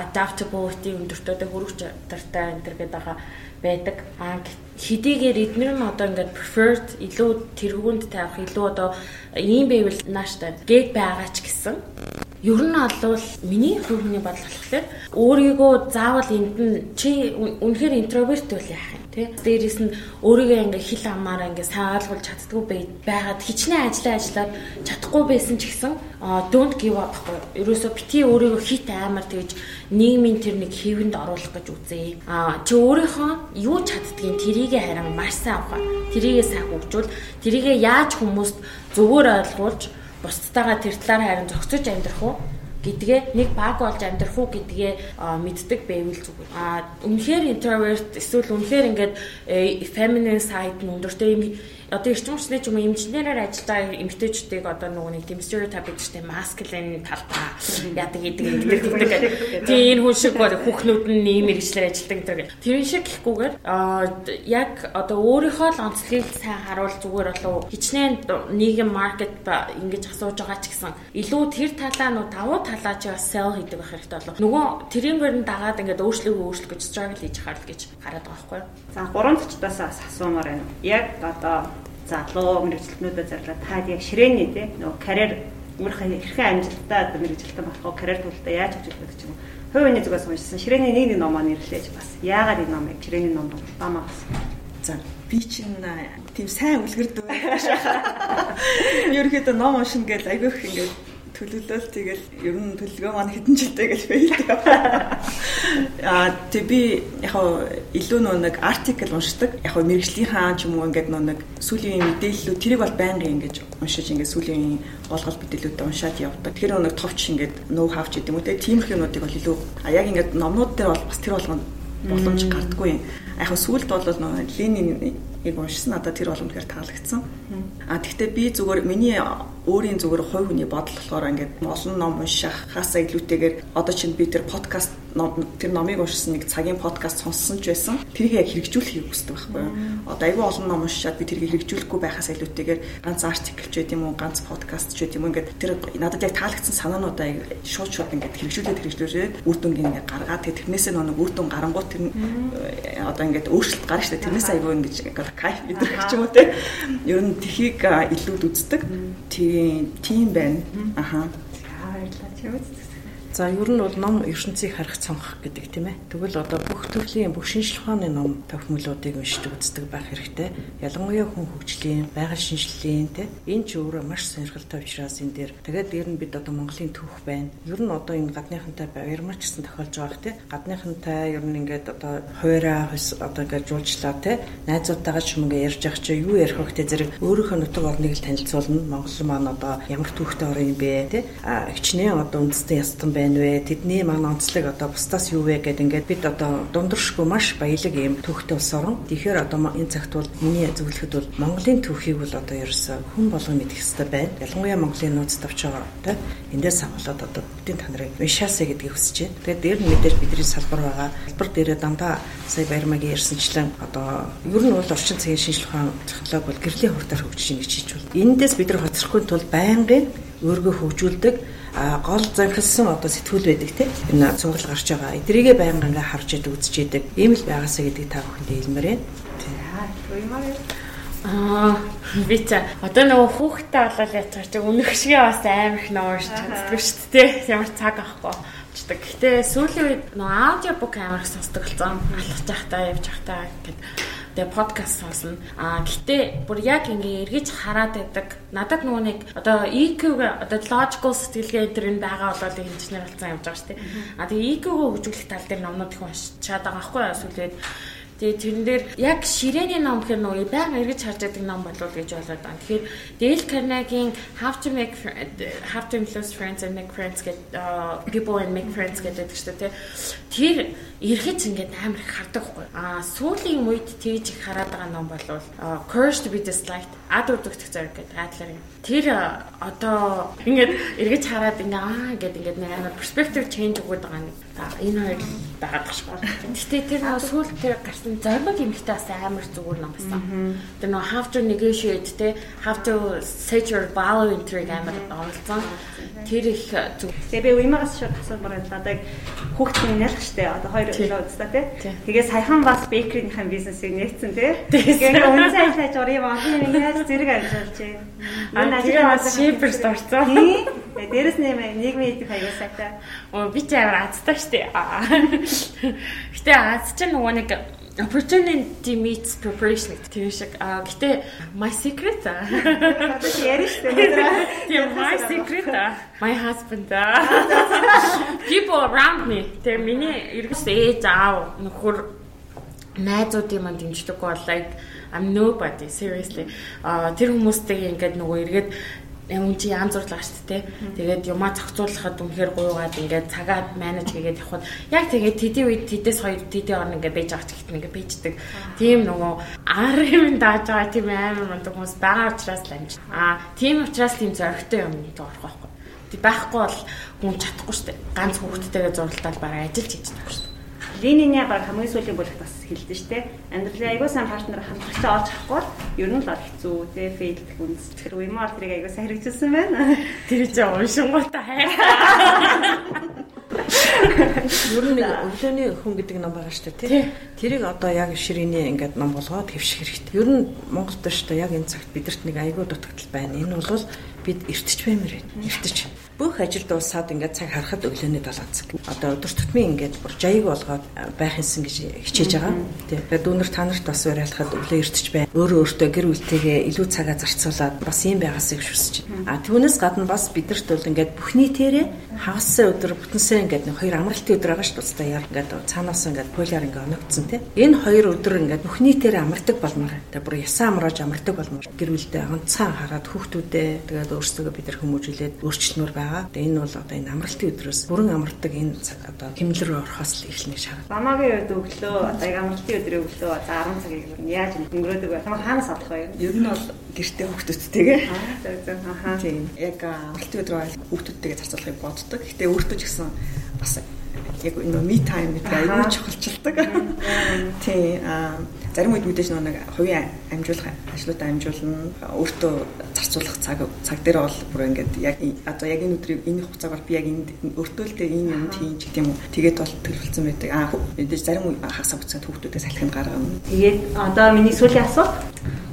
adaptability өндөртөө хөрөх чадвартай энэ төр гэдэг байгаа байдаг. А хэдийгээр эднэр нь одоо ингээд preferred илүү тэргуунд тавих илүү одоо ийм байвал нааштай. Гээд байгаа ч гэсэн Ер нь олвол миний хувийн бодол болохоор өөрийгөө заавал энд нь чи үнэхээр интроверт бол яах юм тий. Дээрээс нь өөрийгөө ингээ хил амаараа ингээ саалгуулж чаддгүй байгаад хичнээн ажиллаа ажиллаад чадахгүй байсан ч гэсэн don't give up гэхгүй. Ерөөсө бити өөрийгөө хит амар тэгж нийгмийн тэр нэг хэвэнд оруулах гэж үзье. А чи өөрийнхөө юу чаддгийг тэрийгэ харин маш сайн авах. Тэрийгэ сайн хөгжүүл тэрийгэ яаж хүмүүст зөвөр ойлгуулж бусдтайгаа тэр талаар харин зохицож амьдрах уу гэдгээ нэг баг болж амьдрах уу гэдгээ мэддэг байвал зүгээр. А үнэхээр introvert эсвэл үнэхээр ингээд э, feminine side нь өндөртэй юм одоо эрчим хүчний ч юм уу эмчнэрээр ажиллаж байгаа эмэгтэйчүүдийг одоо нөгөө нэг тийм стереотип гэж тийм masculine талбай яадаг гэдэг гэдэг гэдэг. Тийм энэ хүн шиг хүүхнүүд нь ийм мэрэгчлэр ажилладаг гэдэг. Тэр шиг гэхгүйгээр яг одоо өөрийнхөө л онцлогийг сайн харуул зүгээр болов хичнээн нийгэм маркет ингэж асууж байгаа ч гэсэн илүү тэр талаа нөө давуу талаа чи бас sell хийдэг байх хэрэгтэй болов. Нөгөө тэрийнгээр нь дагаад ингээд өөрчлөгөө өөрчлөх гэж struggle хийж харал гэж хараад байгаа байхгүй? За гурван төчтөөс асуумаар байна. Яг одоо залуу мэрэгчлэтнүүдэд зарлаад таад яг ширээний тий нөгөө карьер өөрийнхөө хэрхэн амжилттай одоо мэрэгчлэлтэн болох уу карьер төлөлтөд яаж хөгжүүлэх гэж юм. Хувийн зүгээс уншсан ширээний нэг нэг номоо нэрлэж бас яагаад энэ номыг ширээний ном бамаа бас. За би чинь тийм сайн үлгэрдэг. Ерөнхийдөө ном уншина гэж айгүйх ингээд төлөвлөл тэгэл ер нь төлөвлөгөө маань хэдэн жилтэй гэж байдаг. Аа тэг би яг илүү нэг артикл уншдаг. Яг мэрэгжлийнхаа ч юм уу ингээд нэг сүүлийн мэдээллүүд тэрийг бол байнгын ингэж уншиж ингээд сүүлийн гол гол мэдээллүүдээ уншаад явдаг. Тэр нэг товч ингээд нөө хавч гэдэг юм уу те тиймэрхүү юмнуудыг бол илүү а яг ингээд номнууд дээр бол бас тэр болгоно боломж гардггүй. Яг сүүлд бол нөө Лениныг уншсан надад тэр боломжээр таалагдсан. А тэгвэл би зүгээр миний өөрийн зүгээр хувь хүний бодол болохоор ингээд олон ном уншихаасаа илүүтэйгээр одоо чинь би тэр подкаст тэр номыг уншсан нэг цагийн подкаст сонссон ч байсан. Тэрийг яг хэрэгжүүлэхийг хүсдэг байхгүй юу? Одоо айгүй олон ном уншаад би тэрийг хэрэгжүүлэхгүй байхаас илүүтэйгээр ганц артикл ч юм уу, ганц подкаст ч юм уу ингээд тэр надад яг таалагдсан санаануудаа шууд шууд ингээд хэрэгжүүлээд хэрэгжүүлээд үр дүнг ингээд гаргаад тэгээ тэрнээсээ нэг үр дүн гарангуут тэр одоо ингээд өөрчлөлт гарна шүү дээ. Тэрнээс айгүй ингээд кайф мэдэрч ч юм уу те. Ер нь тхийг илүүд үздэг. Тийм тийм байна. Аха. Баярлалаа. Чамд За ер нь бол ном ертөнцийг харах цонх гэдэг тийм ээ. Тэгвэл одоо бүх төрлийн бүх шинжлэх ухааны ном тохиомлуудыг уншиж үздэг байх хэрэгтэй. Ялангуяа хүн хөгжлийн, байгаль шинжилгээний тийм энэ ч өөрөө маш сонирхолтой учраас энэ дээр тэгээд ер нь бид одоо Монголын түүх байна. Ер нь одоо энэ гадныхантай баярмар ч гэсэн тохиолж байгаа тийм. Гадныхантай ер нь ингээд одоо хуурай одоо ингээд жуулчлаа тийм. Найзуудтайгаа ч юм ингээ ярьж явах чи юу ярих гэдэг зэрэг өөрийнхөө нутаг орныг л танилцуулна. Монгол маань одоо ямар түүхтэй орн юм бэ тийм. А хичнээн одоо үндэстэй ястан байна байна вэ? Тэдний маань онцлог одоо бусдаас юу вэ гэд ингээд бид одоо дундуршгүй маш баялаг юм түүхтэй ус орон. Тэгэхээр одоо энэ цагт бол миний зөвлөхөд бол Монголын түүхийг бол одоо ерөөсөө хүн болгон мэдэх хэрэгтэй байна. Ялангуяа Монголын нууц байгаа те. Эндээс авахлаад одоо бүгдийн та нарыг уншаасаа гэдгийг хүсэж байна. Тэгээд дээр нь мэдээж бидний салбар байгаа. Салбар дээрээ дандаа сая баримагийн ярьсанчлан одоо ер нь бол орчин цагийн шинжилгээ ухаан технологи бол гэрлийн хурдаар хөгжиж ийн гэж хийж байна. Эндээс бид нар хоцрохгүй тул байнгын өөргөө хөгжүүлдэг гол занхилсан одоо сэтгүүл байдаг тийм энэ цуглал гарч байгаа. Эдрийгээ байнга ингээ харж идэг үзэж идэг. Ийм л байгаасаа гэдэг та бүхэнд хэлмээр байна. Аа би ч одоо нөгөө хүүхдтэй болол ятгаар чи өнөх шиг бас амар их ном уншиж чаддаг шүү дээ. Ямар цаг авахгүй болчдаг. Гэтэ сүүлийн үед нөгөө аудио бук амар их сонсдог болсон. Алхаж байхдаа явж байхдаа гэдэг тэгээ подкаст сонсно. А гэтээ бүр яг ингээ эргэж хараад байдаг. Надад нөгөө нэг одоо EQ-г одоо logical сэтгэлгээ энэ нь байгаа болол инженер болсон явж байгаа шүү дээ. А тэгээ EQ-г хөгжүүлэх тал дээр номнууд их уншаад байгаа байхгүй юу? Сүлээд Тэгээ тэрэн дээр яг ширээний ном гэхэр нөгөө байнга эргэж харж байдаг ном болов гэж болоод байна. Тэгэхээр Dale Carnegie-ийн How to Make How to Influence Friends and Make Friends гэдэг People and Make Friends гэдэг шүү дээ. Тэр эргэж ингээд амар их хардаг хгүй. Аа сүүлийн үед тэгж их хараад байгаа ном бол Courage to be Disliked ад удагдах зориг гэдэг Adler-ийн. Тэр одоо ингээд эргэж хараад ингээ аа гэдэг ингээд нэг амар perspective change өгöd байгаа нэг. Энэ хоёр байгаад байгаа шүү. Гэтэ тэр сүүл тэр гарсан зориг эмхтэй бас амар зүгээр ном байсан. Тэр нөө How to Negotiate те How to Set Your Value in Trade амар оролцсон. Тэр их зүг. Тэгээ би уймагаас шууд асуумаар байна. Одоо хүүхдийн нялх штэ. Одоо хоёр өглөө үзтаа тий. Тэгээ саяхан бас бейкерийнхээ бизнесийг нээсэн тий. Тэгээ үнэн ажиллаж ор юм олон юм яаж зэрэг ажиллаж байна. Аа тэгээ бас шиперс орцсон. Тий. Дээрэс нь нийгмийн эдийн хаягаа сайтай. Оо би ч амар азтай штэ. Гэтэ аз ч нөгөө нэг opportunity meets preparation тийм шиг. А гэтээ my secret а. Яриш шүү. Тийм my secret а. My husband а. People around me. Тэр миний эргэс ээж аав нөхөр найзуудын манд дэмждэг бол like I'm nobody seriously. А тэр хүмүүстэй ингээд нөгөө эргээд юм чи янз бүр л ааш тээ. Тэгээд юмаа зохицуулахад үнэхээр гуйгаад ингээд цагаад менеж хийгээд явхад яг тэгээд тэдийн үед тэдээс хоёр тэдийн орн ингээд бэж авч гэхтэн ингээд бэждэг. Тийм нөгөө ар юм дааж байгаа тийм амар мундаг хүмүүс байгаа учраас л амж. Аа тийм учраас тийм зөрөгтэй юм орох байхгүй. Тэг байхгүй бол хүн чадахгүй шүү дээ. Ганц хүүхдтэйгээ зурлалтаар бараг ажиллаж хийж чадахгүй шүү дээ. Лениний баг хамгийн сүүлийн бүлэгт бас хэлдэж штэ. Амьдралын аягүй сайн партнер хамтрагч олж авахгүй ер нь л бол хэцүү те фейл гэх үнс. Тэгэхээр уймаар тэрийг аягүй сайн хэрэгжүүлсэн байна. Тэр чинь уншингуудаа хайр. Ер нь өглөөний хүн гэдэг ном байгаа шүү дээ тий. Тэрийг одоо яг ширээний ингээд ном болгоод хэвших хэрэгтэй. Ер нь Монголд шүү дээ яг энэ цагт бидэрт нэг айгүй дутагдал байна. Энэ бол бид эртэж баймар байна. Эртэж бүх ажил дуусаад ингээд цаг харахад өглөөний 7 цаг. Одоо өдөр тутмын ингээд бүр жаяг болгоод байх юмсан гэж хичээж байгаа. Тэгээд дүүнер та нарт бас уриалахад өглөө иртэж бай. Өөрөө өөртөө гэр бүлтэйгээ илүү цагаа зарцуулаад бас юм байгаасыг хүсэж байна. А түүнээс гадна бас бидэрт бол ингээд бүхний тэрэ хагасаа өдөр бүтэнсээ ингээд нэг хоёр амралтын өдөр байгаа шүү дээ. Яар ингээд цаанаас ингээд полиар ингээд оногдсон тийм. Энэ хоёр өдөр ингээд бүхний тэрэ амардаг болмоор. Тэгээд бүр ясаа амрааж амардаг болмоор. Гэр бүлдээ онцгой хараад хүүхдүүдээ тэгээд өөрсдөө бид нар хүмүүжүүлээд өөрчлөлмөр байгаа. Тэгээ энэ бол одоо энэ амралтын өдрөөс бүрэн амардаг энэ одоо хэмнэлэр орохоос л эхлэх шаард. Бамагийн үед өглөө одоо яг амралтын өдрийн өглөө за 10 цагийг яаж өнгөрөөдөг вэ? Хамаа хаанаас авах вэ? Ер нь бол гэртээ хүүхдүүдтэйгээ. Аа. Тийм. Яг амралтын өдрөө хүүхдүүдтэйгээ зарцуулахыг боддог. Гэтэ өөртөө ч гэсэн бас яг энэ ми тайм гэдэг аюул чухалчилдаг. Тийм. Аа зарим үед мэдээж нэг хувийн амжуулах ажлуудаа амжуулна өөртөө зарцуулах цаг цаг дээр бол бүр ингээд яг одоо яг энэ өдрийг энэ хугацаагаар би яг энд өөртөө л дээ энэ юм тийм ч гэдэг юм уу тэгээд бол төлөвлөсөн байдаг. Аа мэдээж зарим хасаа буцаад хүүхдүүдээ салхинд гаргана. Тэгээд одоо миний сүүлийн асуулт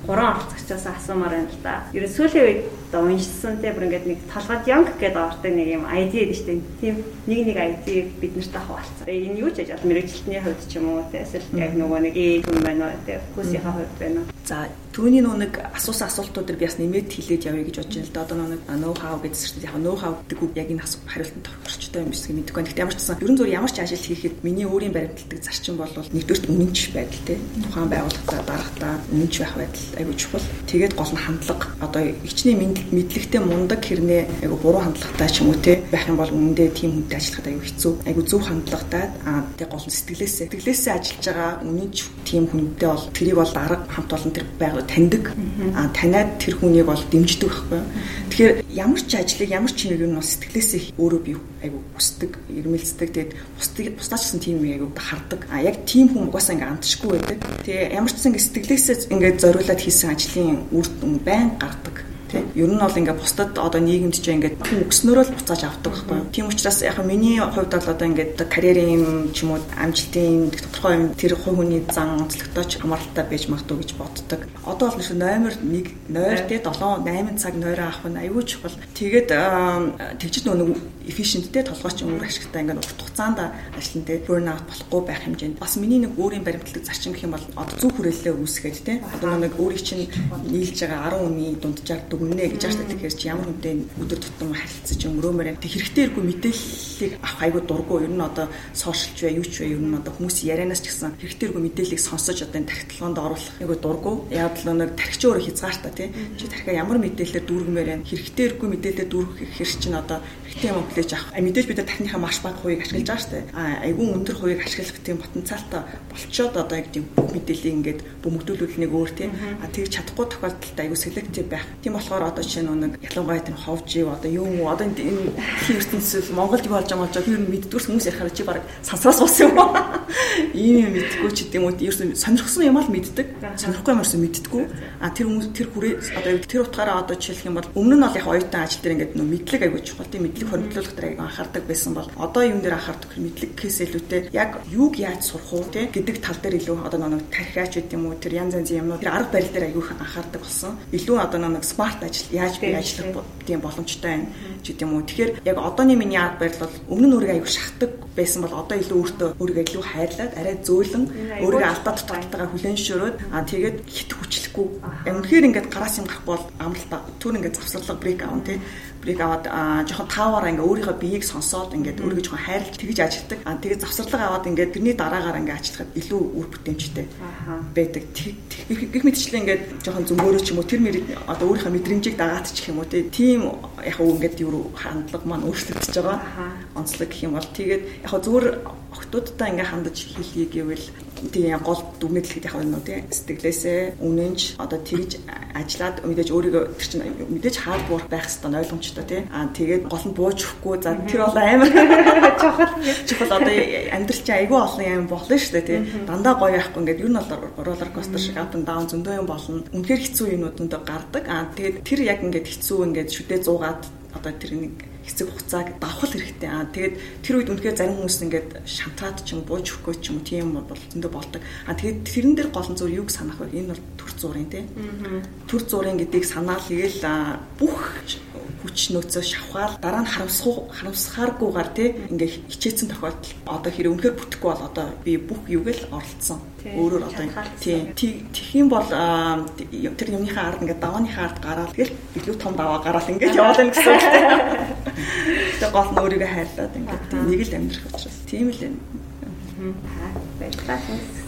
гурван орцогчоос асуумаар байна л да. Ер нь сүүлийн үед одоо уншсан те бүр ингээд нэг толгойд Young гэдэг ортой нэг юм ID гэдэг чинь тийм нэг нэг ID бид нарт авах болсон. Энэ юу ч яаж мэрэгчлэлтний хувьд ч юм уу те эсвэл яг нөгөө нэг ээ хүн байна уу те хүсийнхаа хувьд байна уу. За Түүний нэг асуусан асуултуудыг би бас нэмээд хэлээд явъя гэж бодож байна л да. Одоо нэг ноу хау гэдэг зэрэг яг ноу хау гэдэг үг яг энэ хариултанд тохирчтой юм шиг мэдэхгүй байна. Гэхдээ ямар ч гэсэн ерөн зөв ямар ч ажил хийхэд миний өөрийн баримтлагдаг зарчим бол нэгдүгürt үнэнч байдал те. Тухайн байгууллагатаа дарагтаа үнэнч байх байдал айгүй чухал. Тэгээд гол нь хандлага. Одоо ичний мэдлэгтэй мундаг хэрнээ айгүй буруу хандлагатай ч юм уу те байх юм бол үнэндээ тийм хүнтэй ажиллахад айгүй хэцүү. Айгүй зөв хандлагатай аа тэгээд гол нь сэтгэлээсээ сэтгэлээсээ ажиллаж байгаа үнэнч тийм хүнтэй бол тэрийг бол дарга хамт олон тэр байгууллага таньдаг. А таниад тэр хүнийг бол дэмждэг байхгүй. Тэгэхээр ямар ч ажлыг ямар ч юм нь бас сэтгэлээсээ өөрөө би айгу хүсдэг, ирмэлцдэг. Тэгээд бусдыг бусдаач гэсэн тийм айгу хардаг. А яг тийм хүн угаасаа ингээ амтшгүй байдаг. Тэгээ ямар ч зэн сэтгэлээсээ ингээ зориулаад хийсэн ажлын үр дүн байн гардаг. Ер нь бол ингээд бусдад одоо нийгэмд ч ингээд өгснөөрөө л буцааж авдаг байхгүй юу. Тийм учраас яг миний хувьд бол одоо ингээд карьерийн ч юм уу амжилтын тодорхой юм тэр хувь хүний зан онцлогтой ч хамааралтай байж магадгүй гэж боддог. Одоо бол нэг номер 1 нойр тий 7 8 цаг нойроо авах нь аюул чухал. Тэгээд тэгжид нөгөө efficientтэй толгойч өнгөр ашигтай ингээд урт хугацаанд ажиллана тий burnout болохгүй байх хэмжээнд бас миний нэг өөрийн баримтлаг зарчим гэх юм бол одоо зөв хүрээлэлээ үүсгээд тий одоо нэг өөрийг чинь нийлж байгаа 10 хүний дунджаар дүгнэнэ гэж ааш тэгэхээр чи ямар хүнтэй өдөр тутам харилцаж өнгөрөөмөр. Тэг хэрэгтэй иргүй мэдээллийг авах айгуу дурггүй. Ер нь одоо сошиалч бай, юу ч бай, ер нь одоо хүмүүс ярианаас ч гэсэн хэрэгтэй иргүй мэдээллийг сонсож одоо энэ тахитлоонд оруулах айгуу дурггүй. Яг л нэг тархич өөрөө хязгаартай тий. Чи тархиа ямар мэдээлэлээр дүүргмээр байна. Хэрэгтэй иргүй мэдээлэлээр дүүргэх хэр чинь одоо хэрэгтэй юм хүлээж авах. Мэдээж бид тархиныхаа маш бага хувийг ашиглаж байгаа шүү дээ. Айгүй өндөр хувийг ашиглах тийм потенциалтай болчоод одоо яг тийм бүх мэдээллийг ингээд бөмбөгдүүлүүлэх нэг өөр тийм. А тэгж чадахгүй тохиолдолд айгүй селектив байх. Тийм болохоор одоо жишээ нь нэг ялангуяа тэр ховжив одоо юу одоо энэ ертөнцийн Монголд юу болж байгаа мочоо тэр мэддгүүрс хүмүүс ярихаар чи баг сансраас ус юм уу? Ийм юм мэдгүй ч гэдэм үү ерөөсөн сонирхсан юм аа л мэддэг. Сонирхгүй юм ерөөсөн мэддэггүй. А тэр хүмүүс тэр хүрээ одоо тэр утгаараа одоо жишээлх юм бол өмнө нь бол яг оюутан ажил дээр ингээд нөө мэдлэг аягүй чухал тийм мэдлэг хоригдлуулах дээр аягүй анхаардаг байсан бол одоо юм дээр анхаардаг мэдлэгээс илүүтэй яг юуг яаж сурах уу тийм гэдэг тал дээр илүү одоо нэг тархиач гэдэг юм уу тэр янз янзын юмнууд тэр арга барил дээр аягүй анхаардаг болсон. Илүү одоо нэг смарт ажил яаж би ажиллах тийм боломжтой байна ч гэдэм үү. Тэгэхээр яг одооний миний арга барил бол өмнө нь өөрийгөө аягүй шахдаг байсан бол одоо илүү өөртөө өөрийгөө илүү хайрлаад арай зөөлөн өөрийгөө алдаа дутагдтайгаа хүлэн зөвшөөрөөд аа тэгээд хит хүчлэхгүй. Үнэхээр ингээд гараас юм гарахгүй бол амралтаа түр ингээд завсарлага брейк аав тий брейк аваад жоохон тааваараа ингээ өөрийнхөө биеийг сонсоод ингээд өөрийгөө жоохон хайрлж тэгж ажилладаг. Аа тэгээд завсарлага аваад ингээд тэрний дараагаар ингээ ажиллахад илүү үр бүтээмжтэй байдаг. Гэх мэтчлэн ингээд жоохон зөмбөрөө ч юм уу тэр мэрэг одоо өөрийнхөө мэдрэмжийг дагаатчих юм уу тийм яг уу ингээд юу хандлага маань өөрчлөгдөж байгаа. Онцлог гэх юм бол тэгээд яг зүгээр охтуудтай ингээ хандаж хэлхий гэвэл тийм гол дүгнэлт гэхэд яг нь тийм. Сэтгэлээсээ үнэнч одоо тэгж ажиллаад мэдээж өөрийгөө тэр чинь мэдээж хаалбуур байх хэвээр ойлгомжтой тийм. Аа тэгээд гол нь бууж өгөхгүй за тэр бол амар чухал чухал. Одоо амьдрал чинь айгүй олон юм болно шүү дээ тийм. Дандаа гоё яахгүй ингээд ер нь бол роллер костер шиг ап даун зөндөө юм болно. Үнэхээр хэцүү юмнуудад гардаг. Аа тэгээд тэр яг ингээд хэцүү ингээд шүдээ зуугаад одоо тэр нэг хэцэг хугацааг давхал хэрэгтэй. Аа тэгээд тэр үед үнэхээр зарим хүмүүс ингээд шантраад ч юм бууж өгөхгүй ч юм тийм бол зөндөө болдог. Аа тэгээд тэрэн дээр гол нь зөв юг санах вэ? Энэ бол төр зургийн тийм. Төр зургийн гэдгийг санаал игээл бүх хүч нөөцөө шавхаар дараа нь харамсах харамсахааргүйгээр тий ингээ хичээсэн тохиолдол одоо хэрэг үнэхээр бүтэхгүй бол одоо би бүх юуг л оролцсон. Өөрөөр одоо тий тэгэх юм бол тэр юмныхаа ард ингээ давааныхаа ард гараад тэгэл илүү том даваа гараад ингээ яваад байна гэсэн үг. Тэгээ гол нь өөрийгөө хайрлаад ингээ нэг л амьдрах учраас тийм л юм.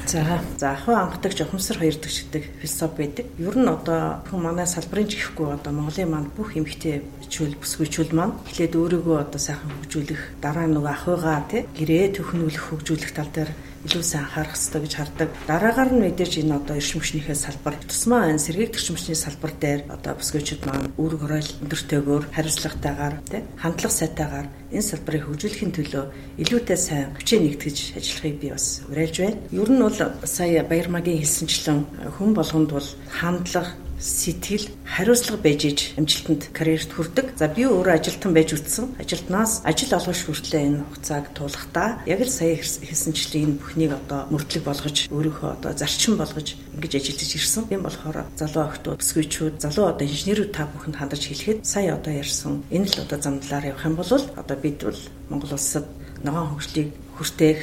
За за ахын анхдаг жохомсор хоёр дахь гэдэг философи байдаг. Ер нь одоо хүн манай салбарын чихгүй одоо Монголын маань бүх эмгтэй чөл бүсгүйчүүл маань эхлээд өөрийгөө одоо сайхан хөгжүүлэх дараа нөгөө ахыгаа тий гэрээ төхнүүлэх хөгжүүлэх тал дээр илүү сайн анхаарах хэрэгтэй гэж хардаг. Дараагаар нь мэдээж энэ одоо эрчим хүчнийхээ салбар тусмаа энэ сэргийг эрчим хүчний салбар дээр одоо бүсгүйчүүд маань үүрэг хоройл өндөртэйгөр хариуцлагатайгаар тий хандлага сайтайгаар энэ салбарыг хөгжүүлэхийн төлөө илүүтэй сайн хүчээ нэгтгэж ажиллахыг би бас уриалж байна. Ер нь бол сая Баярмагийн хэлсэнчлэн хүн болгонд бол хандлага сэтгэл хариуцлага байж иж амжилтанд карьерт хүрдэг. За би өөрөө ажилтан байж үтсэн. Ажилтнаас ажил олгож хүртлээ энэ хугацааг туулахдаа яг л сая хэлсэнчлэн энэ бүхнийг одоо мөрдлөг болгож өөрийнхөө одоо зарчим болгож ингэж ажиллаж ирсэн. Тийм болохоор залуу охтууд, бүсгүйчүүд, залуу одоо инженерүүд та бүхэнд хандаж хэлэхэд сая одоо ярьсан энэ л одоо замдлаар явах юм бол одоо бид бол Монгол улсад ногоон хөгжлийг хүртээх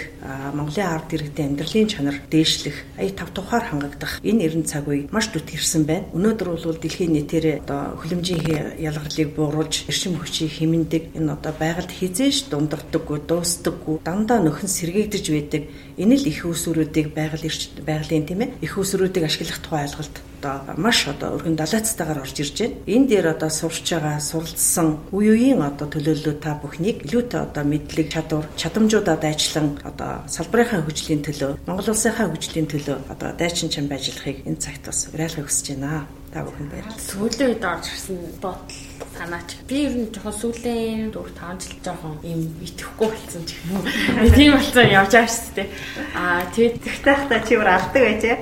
Монголын ард иргэдийн амьдралын чанар дээшлэх ая тав тухаар хангагдах энэ эрен цаг үе маш дүт ирсэн байна. Өнөөдөр бол дэлхийн нийтээр одоо хөлөмжийн ялгарлыг бууруулж эршим хүчийг хэмндэг энэ одоо байгальд хизээш дундардаггүй, дуустдаггүй, дандаа нөхөн сэргээгдэж байдаг энэ л их усүрүүдийг байгаль байгалийн тийм ээ их усүрүүдийг ашиглах тухай ойлголт одоо маш одоо өргөн далайцтайгаар орж ирж байна. Энэ дээр одоо сурч байгаа, суралцсан үе үеийн одоо төлөөллөө та бүхнийг илүүтэй одоо мэдлэг, чадвар, чадамжуудад ажиллан одоо салбарынхаа хөгжлийн төлөө, Монгол улсынхаа хөгжлийн төлөө одоо дайчин чамд ажиллахыг энэ цагт бас уриалгахыг хүсэж байна. Та бүхэн баярлалаа. Сүүлийн үед орж ирсэн бодол санаач. Би ер нь жоохон сүүлийн 4 5 жил жоохон юм итгэхгүй болсон ч юм уу. Би тийм болсон явж байгаа шүү дээ. Аа тэгээд тэгтайхтаа чи өөр алдаг байжээ.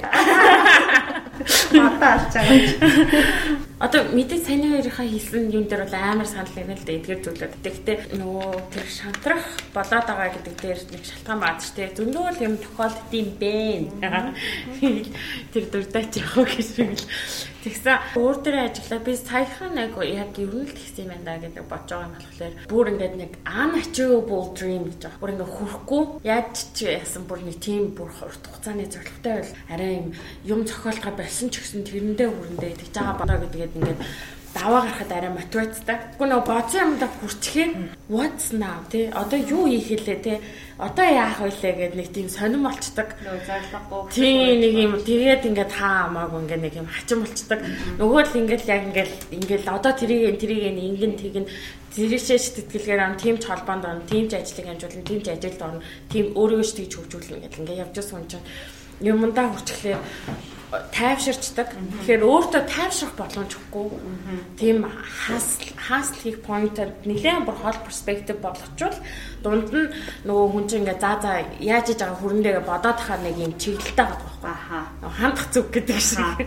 Одоо алж байгаа. Одоо мэдээ саяны хоёрынхаа хэлсэн юм дээр бол амар санал нэг л дээ эдгээр зүйлүүд. Тэгэхдээ нөгөө тэр шантрах болоод байгаа гэдэг дээр нэг шалтгаан ч тийм зөндөө л юм тохиолдд юм бэ. Тэр дурдаач яах вэ гэж л Тэгсэн өөр дээрээ ажиллаа би саяхан нэг яг ер нь л тэгсэн юм байна гэдэг бодож байгаа юм болохоор бүр ингээд нэг unachievable dream гэж байгаа. Бүр ингээд хүрхгүй яаж ч яасан бүр нэг тийм бүр урт хугацааны зорилготой байл арай юм юм зохиолгоо болсон ч гэсэн тэрэндээ хүрэндээ тэгж байгаа бодоо гэдгээд ингээд даваа гарахад арай мотивацтай. Гэхдээ нөгөө бодсон юмдаа хүрчхээр what's now тий одоо юу хийх хэлээ тий одоо яах вэ гэд нэг тийм сонирн болчдаг. Нөгөө зорилгогүй. Тий нэг юм тэгээд ингээд хаа хамаагүй ингээд нэг юм хачин болчдаг. Нөгөө л ингээд яг ингээд ингээд одоо тэрийг тэрийг ингэн тэгэн зэрэгшээ сэтгэлгээр ам тийм ч холбоонд орно, тийм ч ажлыг амжуулна, тийм ч ажилд орно, тийм өөрийгөө ч тэгж хөгжүүлнэ гэдэг ингээд явж байгаа юм чинь юмдаа хүрчлээ тайвширчдаг. Тэгэхээр өөртөө тайвшрах боломжгүй. Тийм хаасл хаасл хийх поинтод нэлээд бүр хол перспектив болгочвол дунд нь нөгөө хүн чинь ингээ за за яаж иж байгаа хүрэнтэйгээ бодоод тахаар нэг юм чиглэлтэй байгаа байхгүй. Аха. Хандах зүг гэдэг шиг.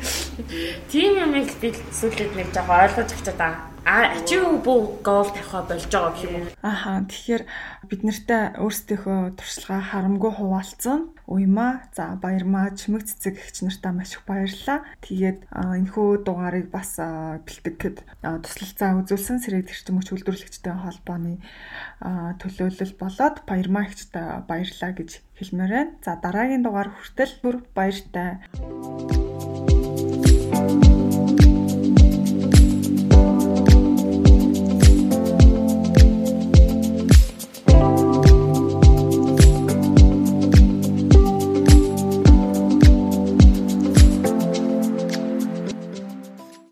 Тийм юм их сүүлд нэг жоо ойлгож авчаад байгаа achievable goal тавиха болж байгаа гэх юм. Ааха тэгэхээр бид нартай өөрсдийнхөө туршлагаа харамгүй хуваалцсан. Уймаа за баярмаа чимэг цэцэг гэгч нартаа маш их баярлалаа. Тэгээд энэхүү дугаарыг бас бэлтгэхэд туслалцаа үзүүлсэн сэрэг тэрчим хүч үйлдвэрлэгчтэй холбооны төлөөлөл болоод баярмаа гэгчтэй баярлалаа гэж хэлмээр байна. За дараагийн дугаар хүртэл бүр баяртай. Thank you